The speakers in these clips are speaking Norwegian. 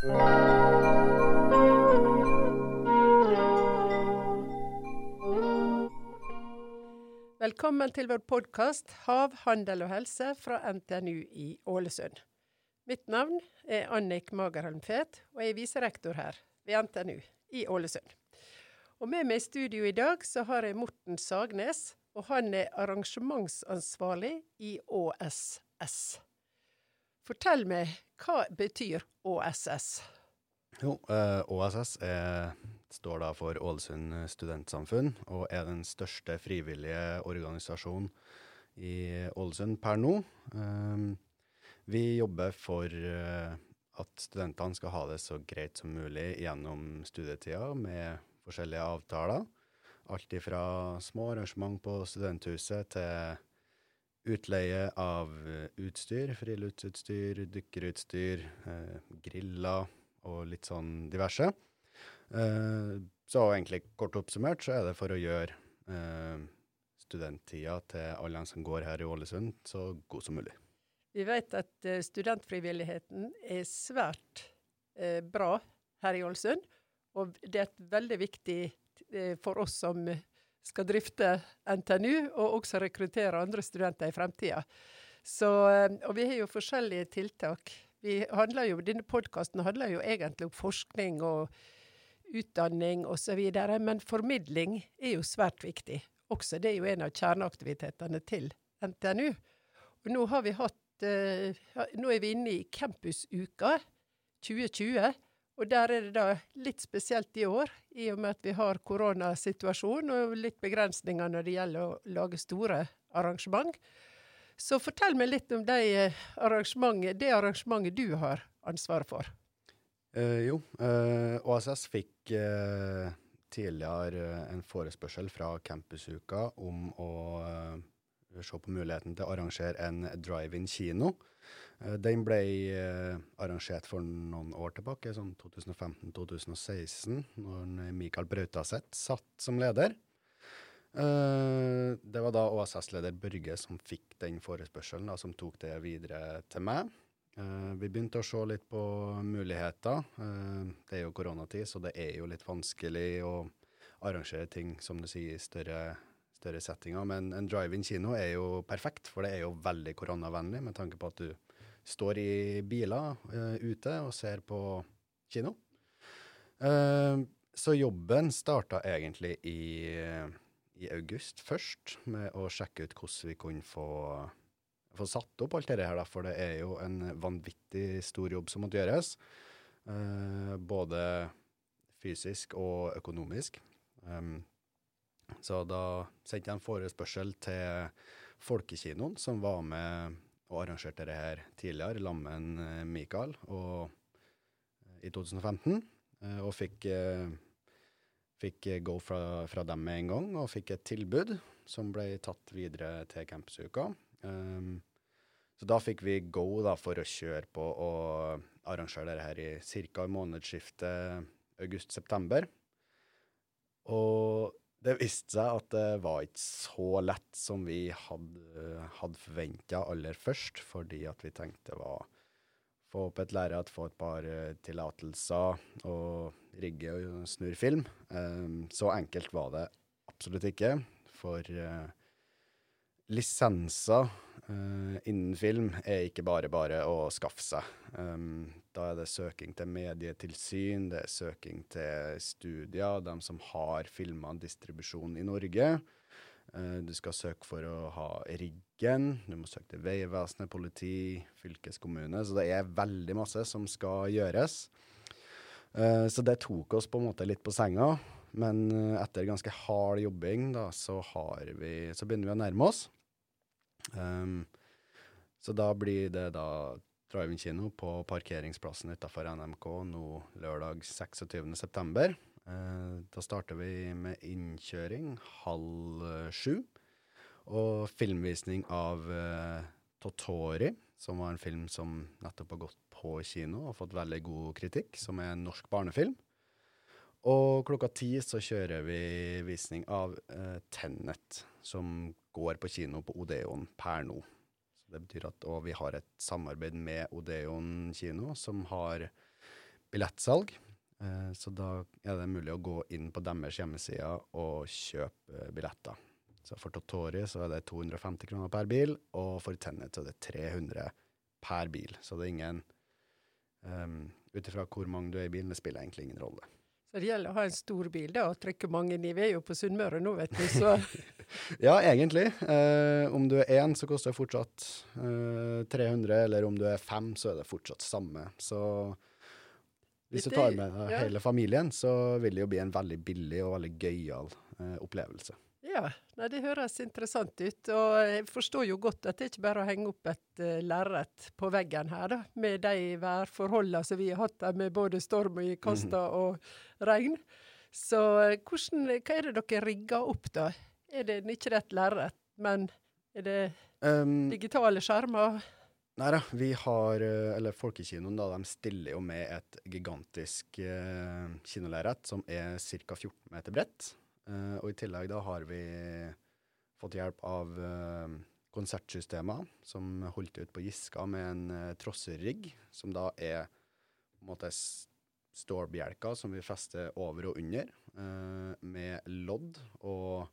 Velkommen til vår podkast 'Hav, handel og helse' fra NTNU i Ålesund. Mitt navn er Annik Magerholm Fet, og jeg er viserektor her ved NTNU i Ålesund. Og med meg i studio i dag så har jeg Morten Sagnes, og han er arrangementsansvarlig i ÅSS. Fortell meg, hva betyr ÅSS? Jo, eh, ÅSS er, står da for Ålesund studentsamfunn, og er den største frivillige organisasjonen i Ålesund per nå. Um, vi jobber for uh, at studentene skal ha det så greit som mulig gjennom studietida med forskjellige avtaler. Alt fra små arrangement på studenthuset til utleie av utstyr, friluftsutstyr, dykkerutstyr, eh, griller og litt sånn diverse. Eh, så egentlig kort oppsummert så er det for å gjøre eh, studenttida til alle som går her i Ålesund, så god som mulig. Vi vet at uh, studentfrivilligheten er svært eh, bra her i Ålesund. Og det er veldig viktig uh, for oss som skal drifte NTNU, og også rekruttere andre studenter i fremtida. Og vi har jo forskjellige tiltak. Jo, Denne podkasten handler jo egentlig om forskning og utdanning osv., men formidling er jo svært viktig. Også det er jo en av kjerneaktivitetene til NTNU. Og nå har vi hatt uh, Nå er vi inne i campusuka 2020. Og der er det da litt spesielt i år, i og med at vi har koronasituasjon og litt begrensninger når det gjelder å lage store arrangement. Så fortell meg litt om de eh, arrangementet, det arrangementet du har ansvaret for. Eh, jo, eh, OSS fikk eh, tidligere en forespørsel fra Campusuka om å se på muligheten til å arrangere en drive-in kino. Eh, den ble eh, arrangert for noen år tilbake, sånn 2015-2016, når Mikael Brautaseth satt som leder. Eh, det var da OSS-leder Børge som fikk den forespørselen, da, som tok det videre til meg. Vi begynte å se litt på muligheter. Det er jo koronatid, så det er jo litt vanskelig å arrangere ting, som du sier, i større større settinger. Men en drive-in kino er jo perfekt, for det er jo veldig koronavennlig med tanke på at du står i biler uh, ute og ser på kino. Uh, så jobben starta egentlig i, i, august først, med å sjekke ut hvordan vi kunne få, få satt opp alt dette her, da, for det er jo en vanvittig stor jobb som måtte gjøres. Uh, både fysisk og økonomisk. Um, så da sendte jeg en forespørsel til Folkekinoen, som var med og arrangerte det her tidligere, sammen med Mikael, og, eh, i 2015. Eh, og fikk, eh, fikk go fra, fra, dem med en gang, og fikk et tilbud som ble tatt videre til campusuka. Um, så da fikk vi go da, for å kjøre på og arrangere det her i ca. månedsskiftet august-september. Og det viste seg at det var ikke så lett som vi hadde, hadde forventa aller først, fordi at vi tenkte var få opp et lerret, få et par uh, tillatelser og rigge og snurre film. Um, så enkelt var det absolutt ikke. For uh, lisenser uh, innen film er ikke bare bare å skaffe seg. Um, da er det søking til medietilsyn, det er søking til studier, de som har filma distribusjon i Norge. Uh, du skal søke for å ha riggen, du må søke til Vegvesenet, politi, fylkeskommune. Så det er veldig masse som skal gjøres. Uh, så det tok oss på en måte litt på senga. Men etter ganske hard jobbing, da, så, vi, så begynner vi å nærme oss. Um, så da blir det da drive-in kino på parkeringsplassen utafor NMK nå lørdag 26.9. Uh, da starter vi med innkjøring halv sju. Og filmvisning av uh, Totori, som var en film som nettopp har gått på kino og fått veldig god kritikk, som er en norsk barnefilm. Og klokka ti så kjører vi visning av uh, Tennet, som går på kino på Odeon per nå. Så det betyr at vi har et samarbeid med Odeon kino, som har billettsalg. Uh, så da er det mulig å gå inn på deres hjemmesider og kjøpe billetter. Så for Totori så er det 250 kroner per bil, og for Tennet så er det 300 per bil. Så det er ingen um, Ut ifra hvor mange du er i bilen, det spiller egentlig ingen rolle. Så det gjelder å ha en stor bil da, og trykke mange i. Vi er jo på Sunnmøre nå, vet du, så Ja, egentlig. Eh, om du er én, så koster det fortsatt eh, 300, eller om du er fem, så er det fortsatt samme. Så hvis du tar med hele familien, så vil det jo bli en veldig billig og veldig gøyal eh, opplevelse. Ja, nei, det høres interessant ut. Og jeg forstår jo godt at det ikke bare er å henge opp et uh, lerret på veggen her, da, med de værforholdene som vi har hatt der med både storm i kasta mm. og regn. Så hvordan, hva er det dere rigger opp, da? Er det ikke et lerret, men er det um, digitale skjermer? Nei da, vi har eh, Eller Folkekinoen, da, de stiller jo med et gigantisk uh, kinolerret som er ca. 14 meter bredt. Uh, og i tillegg da har vi fått hjelp av uh, konsertsystemer som holdt ut på Giska med en uh, trosserigg, som da er på en måte stålbjelker som vi fester over og under, uh, med lodd. Og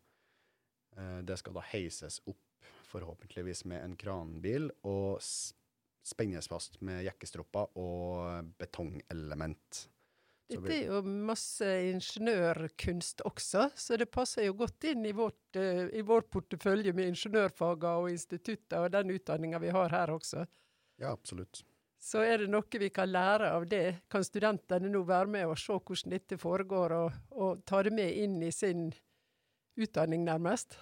det skal da heises opp, forhåpentligvis med en kranbil, og spennes fast med jekkestropper og betongelement. Dette er jo masse ingeniørkunst også, så det passer jo godt inn i, vårt, uh, i vår portefølje med ingeniørfagene og institutter og den utdanninga vi har her også. Ja, absolutt. Så er det noe vi kan lære av det. Kan studentene nå være med og se hvordan dette foregår, og, og ta det med inn i sin utdanning, nærmest?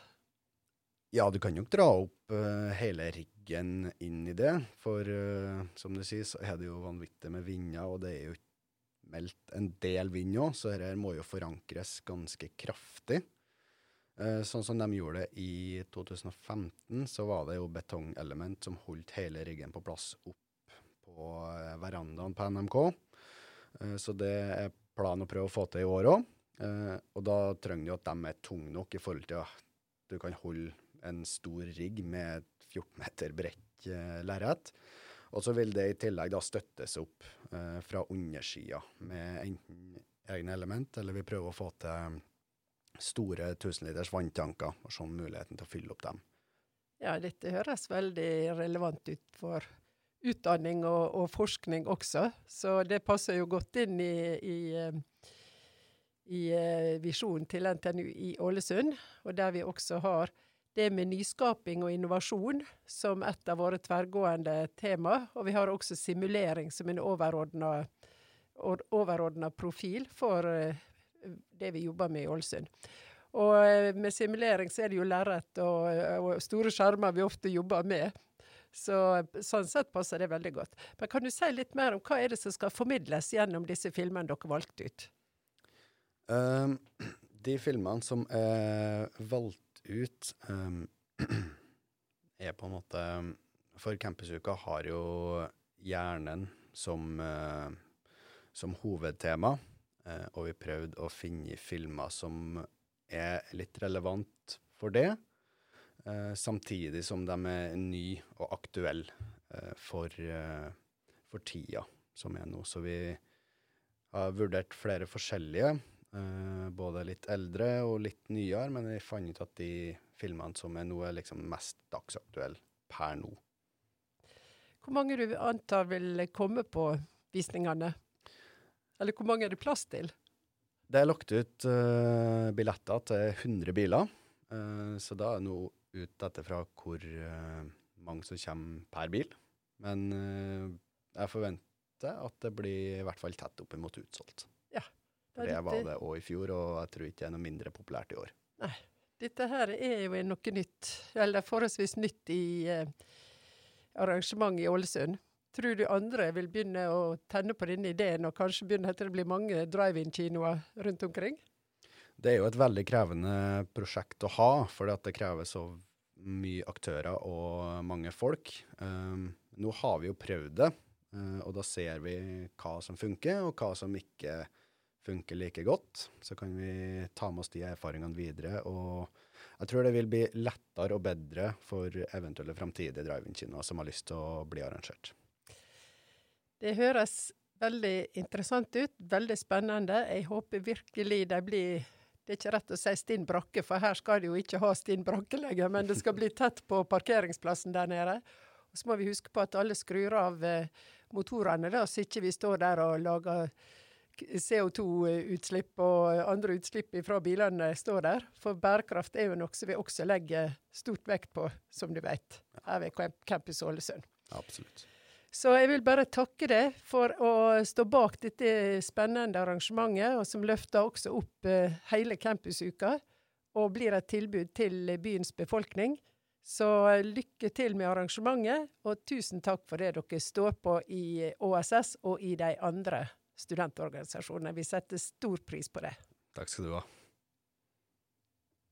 Ja, du kan jo dra opp uh, hele riggen inn i det. For uh, som du sier, så er det jo vanvittig med vinder, og det er jo ikke meldt en del vind òg, så dette må jo forankres ganske kraftig. Eh, sånn som de gjorde det i 2015, så var det jo betongelement som holdt hele riggen på plass opp på eh, verandaen på NMK. Eh, så det er planen å prøve å få til i år òg. Og da trenger du at de er tunge nok i forhold til at du kan holde en stor rigg med et 14 meter bredt lerret. Og så vil det i tillegg da støttes opp eh, fra undersida med enten egne element, eller vi prøver å få til store 1000 liters vanntanker, og sånn muligheten til å fylle opp dem. Ja, dette høres veldig relevant ut for utdanning og, og forskning også, så det passer jo godt inn i, i, eh, i eh, visjonen til NTNU i Ålesund, og der vi også har det med nyskaping og innovasjon som et av våre tverrgående tema. Og vi har også simulering som en overordna profil for uh, det vi jobber med i Ålesund. Og uh, med simulering så er det jo lerret og, og, store skjermer vi ofte jobber med. Så sånn sett passer det veldig godt. Men kan du si litt mer om hva er det som skal formidles gjennom disse filmene dere valgte ut? Um, de filmene som er valgt ut, um, er på en måte For Campusuka har jo hjernen som, uh, som hovedtema, uh, og vi prøvde å finne filmer som er litt relevant for det, uh, samtidig som de er nye og aktuelle for, for tida som er nå. Så vi har vurdert flere forskjellige. Uh, litt eldre og litt nyere, men jeg fant ut at de filmene som er nå, er liksom mest dagsaktuelle per nå. Hvor mange du antar vil komme på visningene? Eller hvor mange er det plass til? Det er lagt ut uh, billetter til 100 biler, uh, så da er det nå ut etter fra hvor mange som kommer per bil. Men jeg forventer at det blir i hvert fall tett opp imot utsolgt. For det var det òg i fjor, og jeg tror ikke det er noe mindre populært i år. Nei. Dette her er jo noe nytt, eller forholdsvis nytt i eh, arrangementet i Ålesund. Tror du andre vil begynne å tenne på denne ideen, og kanskje begynne etter det blir mange drive-in-kinoer rundt omkring? Det er jo et veldig krevende prosjekt å ha, for det krever så mye aktører og mange folk. Um, nå har vi jo prøvd det, uh, og da ser vi hva som funker, og hva som ikke funker funker like godt. Så kan vi ta med oss de erfaringene videre. Og jeg tror det vil bli lettere og bedre for eventuelle framtidige drive-in-kinoer som har lyst til å bli arrangert. Det høres veldig interessant ut. Veldig spennende. Jeg håper virkelig de blir Det er ikke rett å si stinn brakke, for her skal de jo ikke ha stinn brakke lenger, men det skal bli tett på parkeringsplassen der nede. Og så må vi huske på at alle skrur av eh, motorene, da, så ikke vi står der og lager CO2-utslipp og andre utslipp fra bilene står der. For bærekraft er jo noe vi også legger stort vekt på, som du vet, her ved Campus Ålesund. Absolutt. Så jeg vil bare takke deg for å stå bak dette spennende arrangementet, og som løfter også opp uh, hele campusuka og blir et tilbud til byens befolkning. Så lykke til med arrangementet, og tusen takk for det dere står på i ÅSS og i de andre studentorganisasjonene. Vi setter stor pris på det. Takk skal du ha.